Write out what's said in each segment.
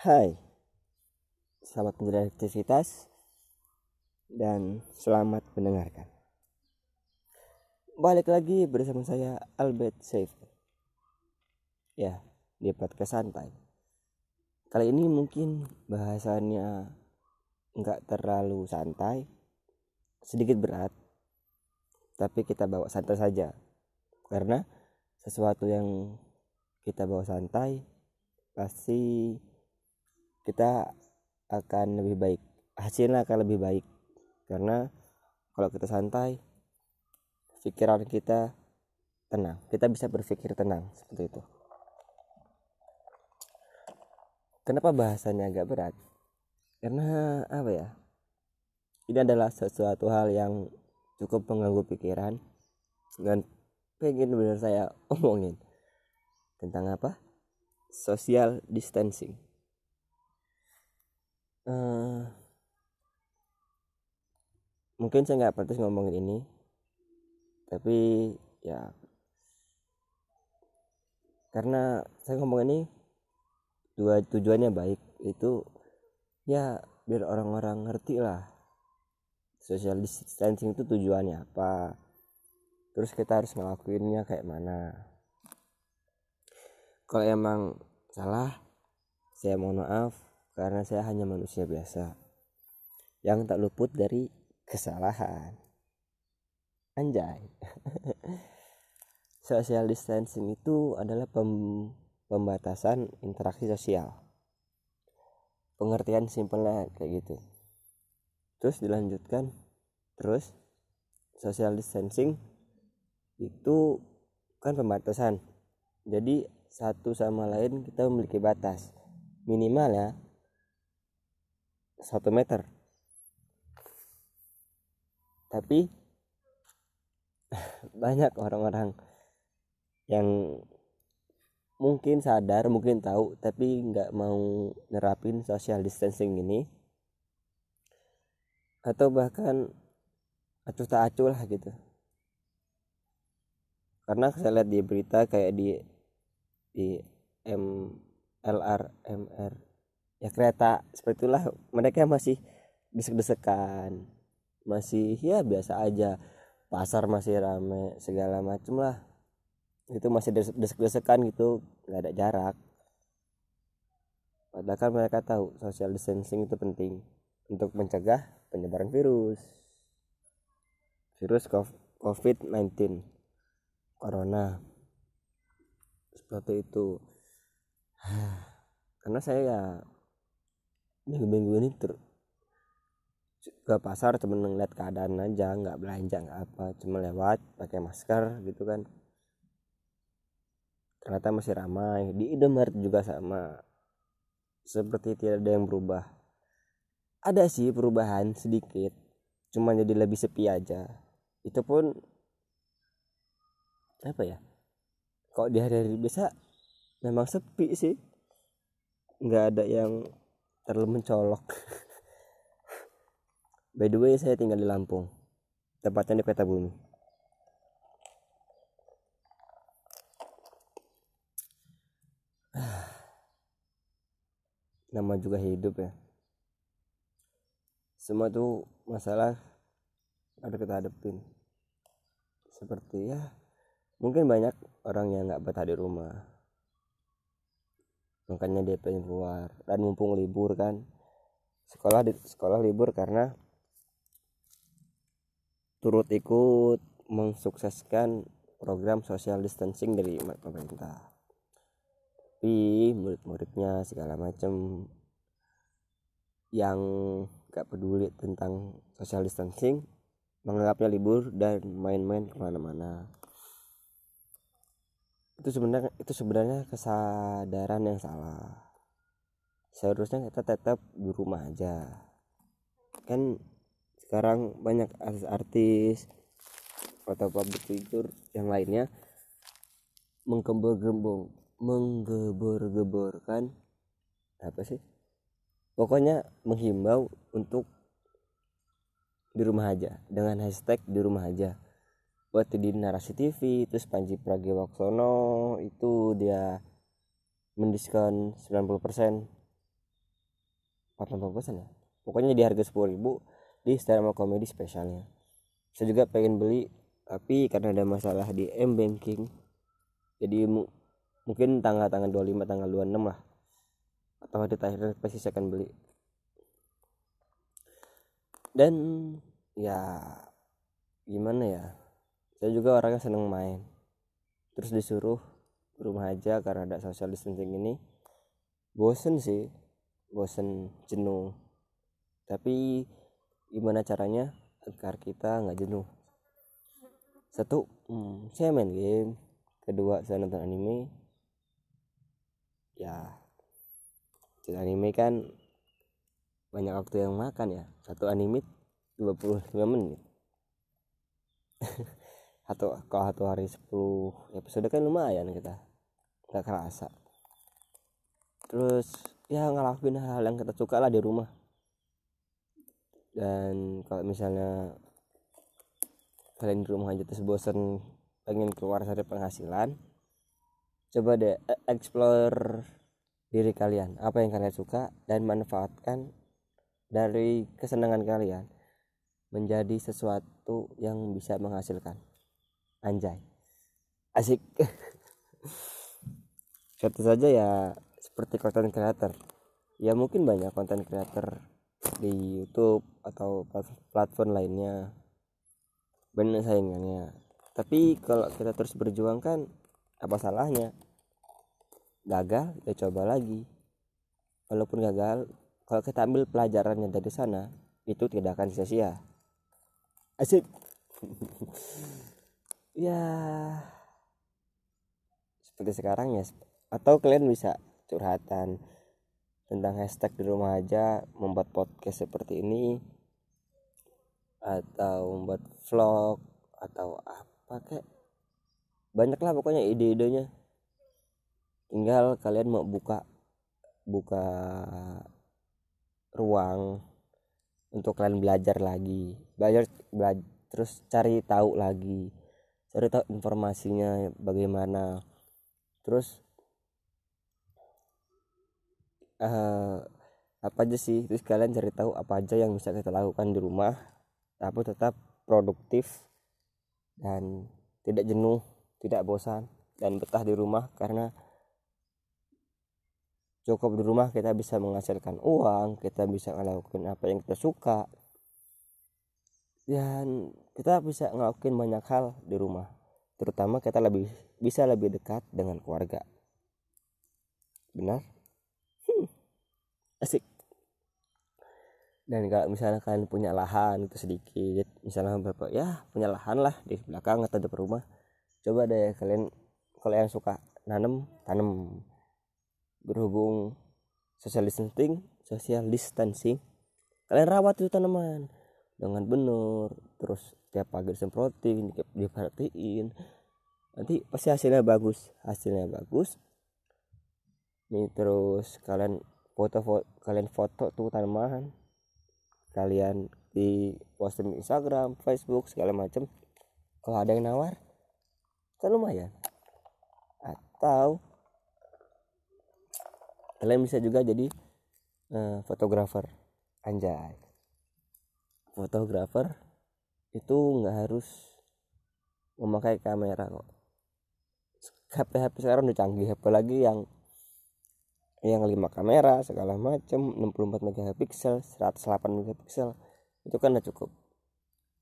Hai, selamat aktivitas dan selamat mendengarkan. Balik lagi bersama saya Albert Saif. Ya, di podcast santai. Kali ini mungkin bahasannya nggak terlalu santai, sedikit berat, tapi kita bawa santai saja. Karena sesuatu yang kita bawa santai pasti kita akan lebih baik. Hasilnya akan lebih baik. Karena kalau kita santai pikiran kita tenang. Kita bisa berpikir tenang seperti itu. Kenapa bahasanya agak berat? Karena apa ya ini adalah sesuatu hal yang cukup mengganggu pikiran dan pengen benar saya omongin. Tentang apa? Social distancing uh, mungkin saya nggak pantas ngomongin ini tapi ya karena saya ngomong ini dua tujuannya baik itu ya biar orang-orang ngerti lah. Social distancing itu tujuannya apa? Terus kita harus ngelakuinnya kayak mana? Kalau emang salah saya mohon maaf karena saya hanya manusia biasa yang tak luput dari kesalahan. Anjay. Social distancing itu adalah pem pembatasan interaksi sosial. Pengertian simpelnya kayak gitu. Terus dilanjutkan terus social distancing itu kan pembatasan. Jadi satu sama lain kita memiliki batas minimal ya satu meter. Tapi banyak orang-orang yang mungkin sadar mungkin tahu tapi nggak mau nerapin social distancing ini. Atau bahkan acuh tak acuh lah gitu. Karena saya lihat di berita kayak di di M LR MR ya kereta seperti itulah. Mereka masih desek-desekan. Masih ya biasa aja. Pasar masih rame segala macem lah. Itu masih desek-desekan gitu. Nggak ada jarak. Padahal kan mereka tahu social distancing itu penting untuk mencegah penyebaran virus. Virus COVID-19 corona. Seperti itu. Karena saya ya minggu-minggu ini ter ke pasar cuma ngeliat keadaan aja nggak belanja nggak apa cuma lewat pakai masker gitu kan. Ternyata masih ramai. Di Indomaret juga sama. Seperti tidak ada yang berubah. Ada sih perubahan sedikit cuma jadi lebih sepi aja. Itu pun apa ya kok di hari-hari biasa memang sepi sih. Nggak ada yang terlalu mencolok. By the way saya tinggal di Lampung. Tepatnya di peta bumi. Nama juga hidup ya. Semua tuh masalah ada kita hadepin seperti ya mungkin banyak orang yang nggak betah di rumah makanya dia pengen keluar. Dan mumpung libur kan. Sekolah di sekolah libur karena turut ikut mensukseskan program social distancing dari pemerintah. Tapi murid-muridnya segala macam yang gak peduli tentang social distancing menganggapnya libur dan main-main ke mana-mana itu sebenarnya itu sebenarnya kesadaran yang salah. Seharusnya kita tetap di rumah aja. Kan sekarang banyak artis-artis atau public figure yang lainnya menggembor-gembor menggebor-geborkan apa sih? Pokoknya menghimbau untuk di rumah aja dengan hashtag di rumah aja waktu di narasi TV terus Panji Pragiwaksono itu dia mendiskon 90% 450 ya? Pokoknya di harga 10.000 di stand komedi spesialnya. Saya juga pengen beli tapi karena ada masalah di M banking jadi mu mungkin tanggal-tanggal 25 tanggal 26 lah. Atau hari terakhir pasti saya akan beli. Dan ya gimana ya saya juga orangnya seneng main. Terus disuruh rumah aja karena ada social distancing ini. Bosen sih bosen jenuh. Tapi gimana caranya agar kita nggak jenuh? Satu hmm, saya main game. Kedua saya nonton anime. Ya anime kan banyak waktu yang makan ya. Satu anime 25 menit atau kalau satu hari 10 episode kan lumayan kita. Nggak kerasa. Terus ya ngelakuin hal, hal yang kita suka lah di rumah. Dan kalau misalnya kalian di rumah aja terus bosan pengen keluar dari penghasilan coba deh e, explore diri kalian. Apa yang kalian suka dan manfaatkan dari kesenangan kalian menjadi sesuatu yang bisa menghasilkan anjay asik Contoh saja ya seperti konten creator. Ya mungkin banyak konten creator di YouTube atau platform lainnya. Banyak saingannya. Tapi kalau kita terus berjuang kan apa salahnya? Gagal ya coba lagi. Walaupun gagal, kalau kita ambil pelajarannya dari sana, itu tidak akan sia-sia. Asik. ya. Seperti sekarang ya atau kalian bisa curhatan tentang hashtag di rumah aja membuat podcast seperti ini atau membuat vlog atau apa kek banyak lah pokoknya ide-idenya. Tinggal kalian mau buka buka ruang untuk kalian belajar lagi belajar belajar terus cari tahu lagi cari tahu informasinya bagaimana. Terus uh, apa aja sih? Terus kalian cari tahu apa aja yang bisa kita lakukan di rumah tapi tetap produktif dan tidak jenuh tidak bosan dan betah di rumah karena cukup di rumah kita bisa menghasilkan uang kita bisa melakukan apa yang kita suka dan kita bisa ngelakuin banyak hal di rumah. Terutama kita lebih bisa lebih dekat dengan keluarga. Benar? Asik. Dan kalau misalnya kalian punya lahan itu sedikit misalnya berapa ya punya lahan lah di belakang atau depan rumah. Coba deh kalian kalau yang suka nanam tanam berhubung social distancing social distancing. Kalian rawat itu tanaman dengan benar terus tiap pagi disemprotin diperhatiin nanti pasti hasilnya bagus hasilnya bagus. Nih terus kalian foto, foto kalian foto tuh tanaman. Kalian di posting Instagram Facebook segala macam kalau ada yang nawar kan lumayan. Atau kalian bisa juga jadi uh, fotografer. Anjay fotografer itu nggak harus memakai kamera kok. HP HP sekarang udah canggih apalagi yang yang 5 kamera segala macam 64 megapiksel 108 megapiksel itu kan udah cukup.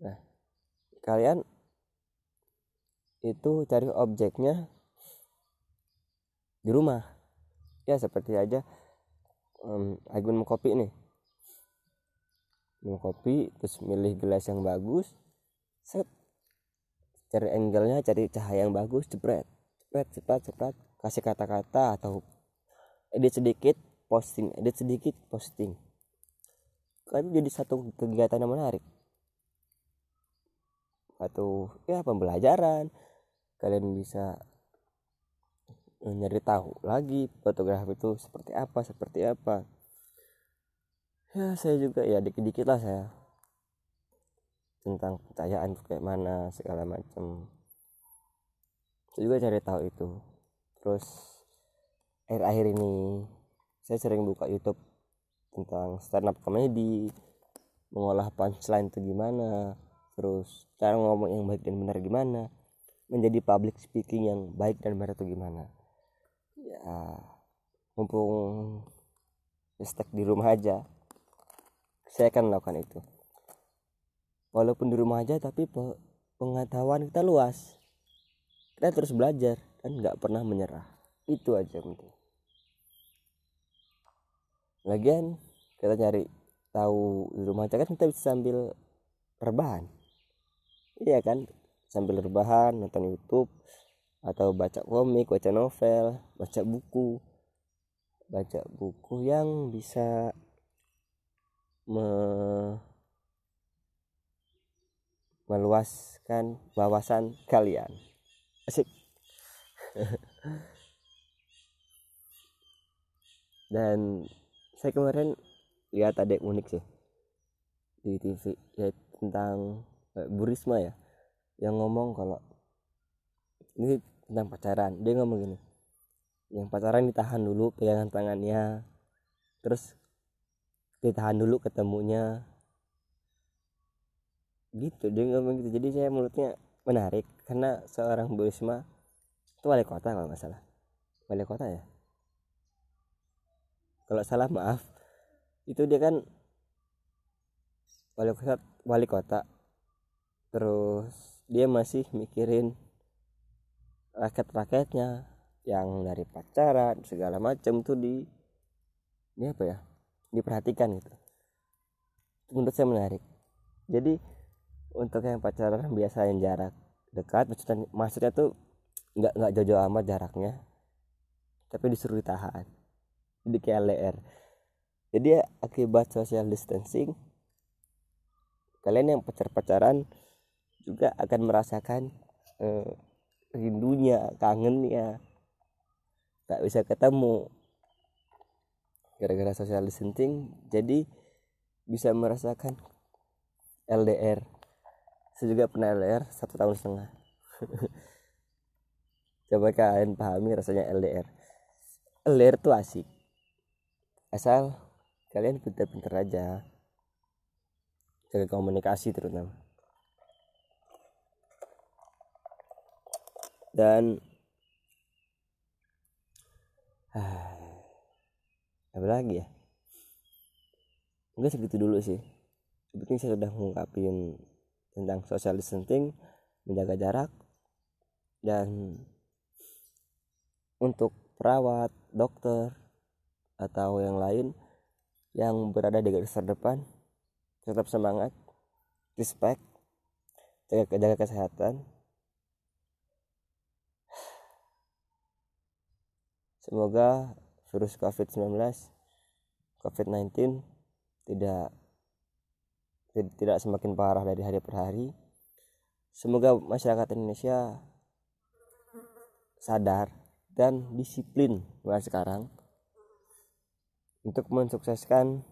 Nah kalian itu cari objeknya di rumah. Ya seperti aja um, Agun mau kopi nih mau kopi terus milih gelas yang bagus set. Cari angle-nya cari cahaya yang bagus cepet cepet cepet cepet kasih kata-kata atau edit sedikit posting edit sedikit posting. Kan jadi satu kegiatan yang menarik. Atau ya pembelajaran. Kalian bisa nyari tahu lagi fotografi itu seperti apa seperti apa ya saya juga ya dikit-dikit lah saya. Tentang percayaan kayak mana segala macam saya juga cari tahu itu. Terus akhir-akhir ini saya sering buka YouTube tentang stand up comedy. Mengolah punchline itu gimana terus cara ngomong yang baik dan benar gimana menjadi public speaking yang baik dan benar itu gimana. Ya mumpung stuck di rumah aja saya akan melakukan itu. Walaupun di rumah aja tapi pengetahuan kita luas. Kita terus belajar dan nggak pernah menyerah. Itu aja penting lagian kita cari tahu di rumah aja kan kita bisa sambil rebahan. Iya kan? Sambil rebahan nonton YouTube atau baca komik baca novel baca buku. Baca buku yang bisa me meluaskan wawasan kalian. Asik. Dan saya kemarin lihat ada unik sih di TV ya tentang eh, Burisma ya yang ngomong kalau ini tentang pacaran. Dia ngomong gini yang pacaran ditahan dulu pegangan tangannya terus ditahan dulu ketemunya. Gitu dia ngomong gitu. Jadi saya mulutnya menarik karena seorang Bu Risma itu wali kota kalau nggak salah. Wali kota ya? Kalau salah maaf. Itu dia kan wali kota wali kota. Terus dia masih mikirin rakyat-rakyatnya yang dari pacaran segala macam tuh di ini apa ya diperhatikan gitu. Menurut saya menarik. Jadi untuk yang pacaran biasa yang jarak dekat maksudnya maksudnya tuh nggak nggak jauh-jauh amat jaraknya tapi disuruh ditahan jadi kayak jadi akibat social distancing kalian yang pacar-pacaran juga akan merasakan eh, rindunya kangennya. Nggak bisa ketemu gara-gara social distancing jadi bisa merasakan LDR saya juga pernah LDR satu tahun setengah. Coba kalian pahami rasanya LDR LDR tuh asik. Asal kalian pinter-pinter aja. Jaga komunikasi terutama. Dan apa lagi ya? Enggak segitu dulu sih. Sebetulnya saya sudah mengungkapin tentang social distancing menjaga jarak dan untuk perawat dokter atau yang lain yang berada di garis terdepan tetap semangat respect jaga, jaga kesehatan. Semoga virus covid-19 covid-19 tidak tidak semakin parah dari hari per hari. Semoga masyarakat Indonesia sadar dan disiplin mulai sekarang untuk mensukseskan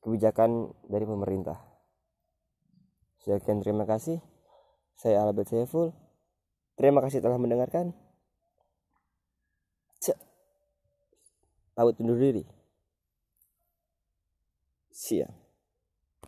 kebijakan dari pemerintah. Sekian terima kasih. Saya Albert Saiful. Terima kasih telah mendengarkan. Pamit undur diri. Siap.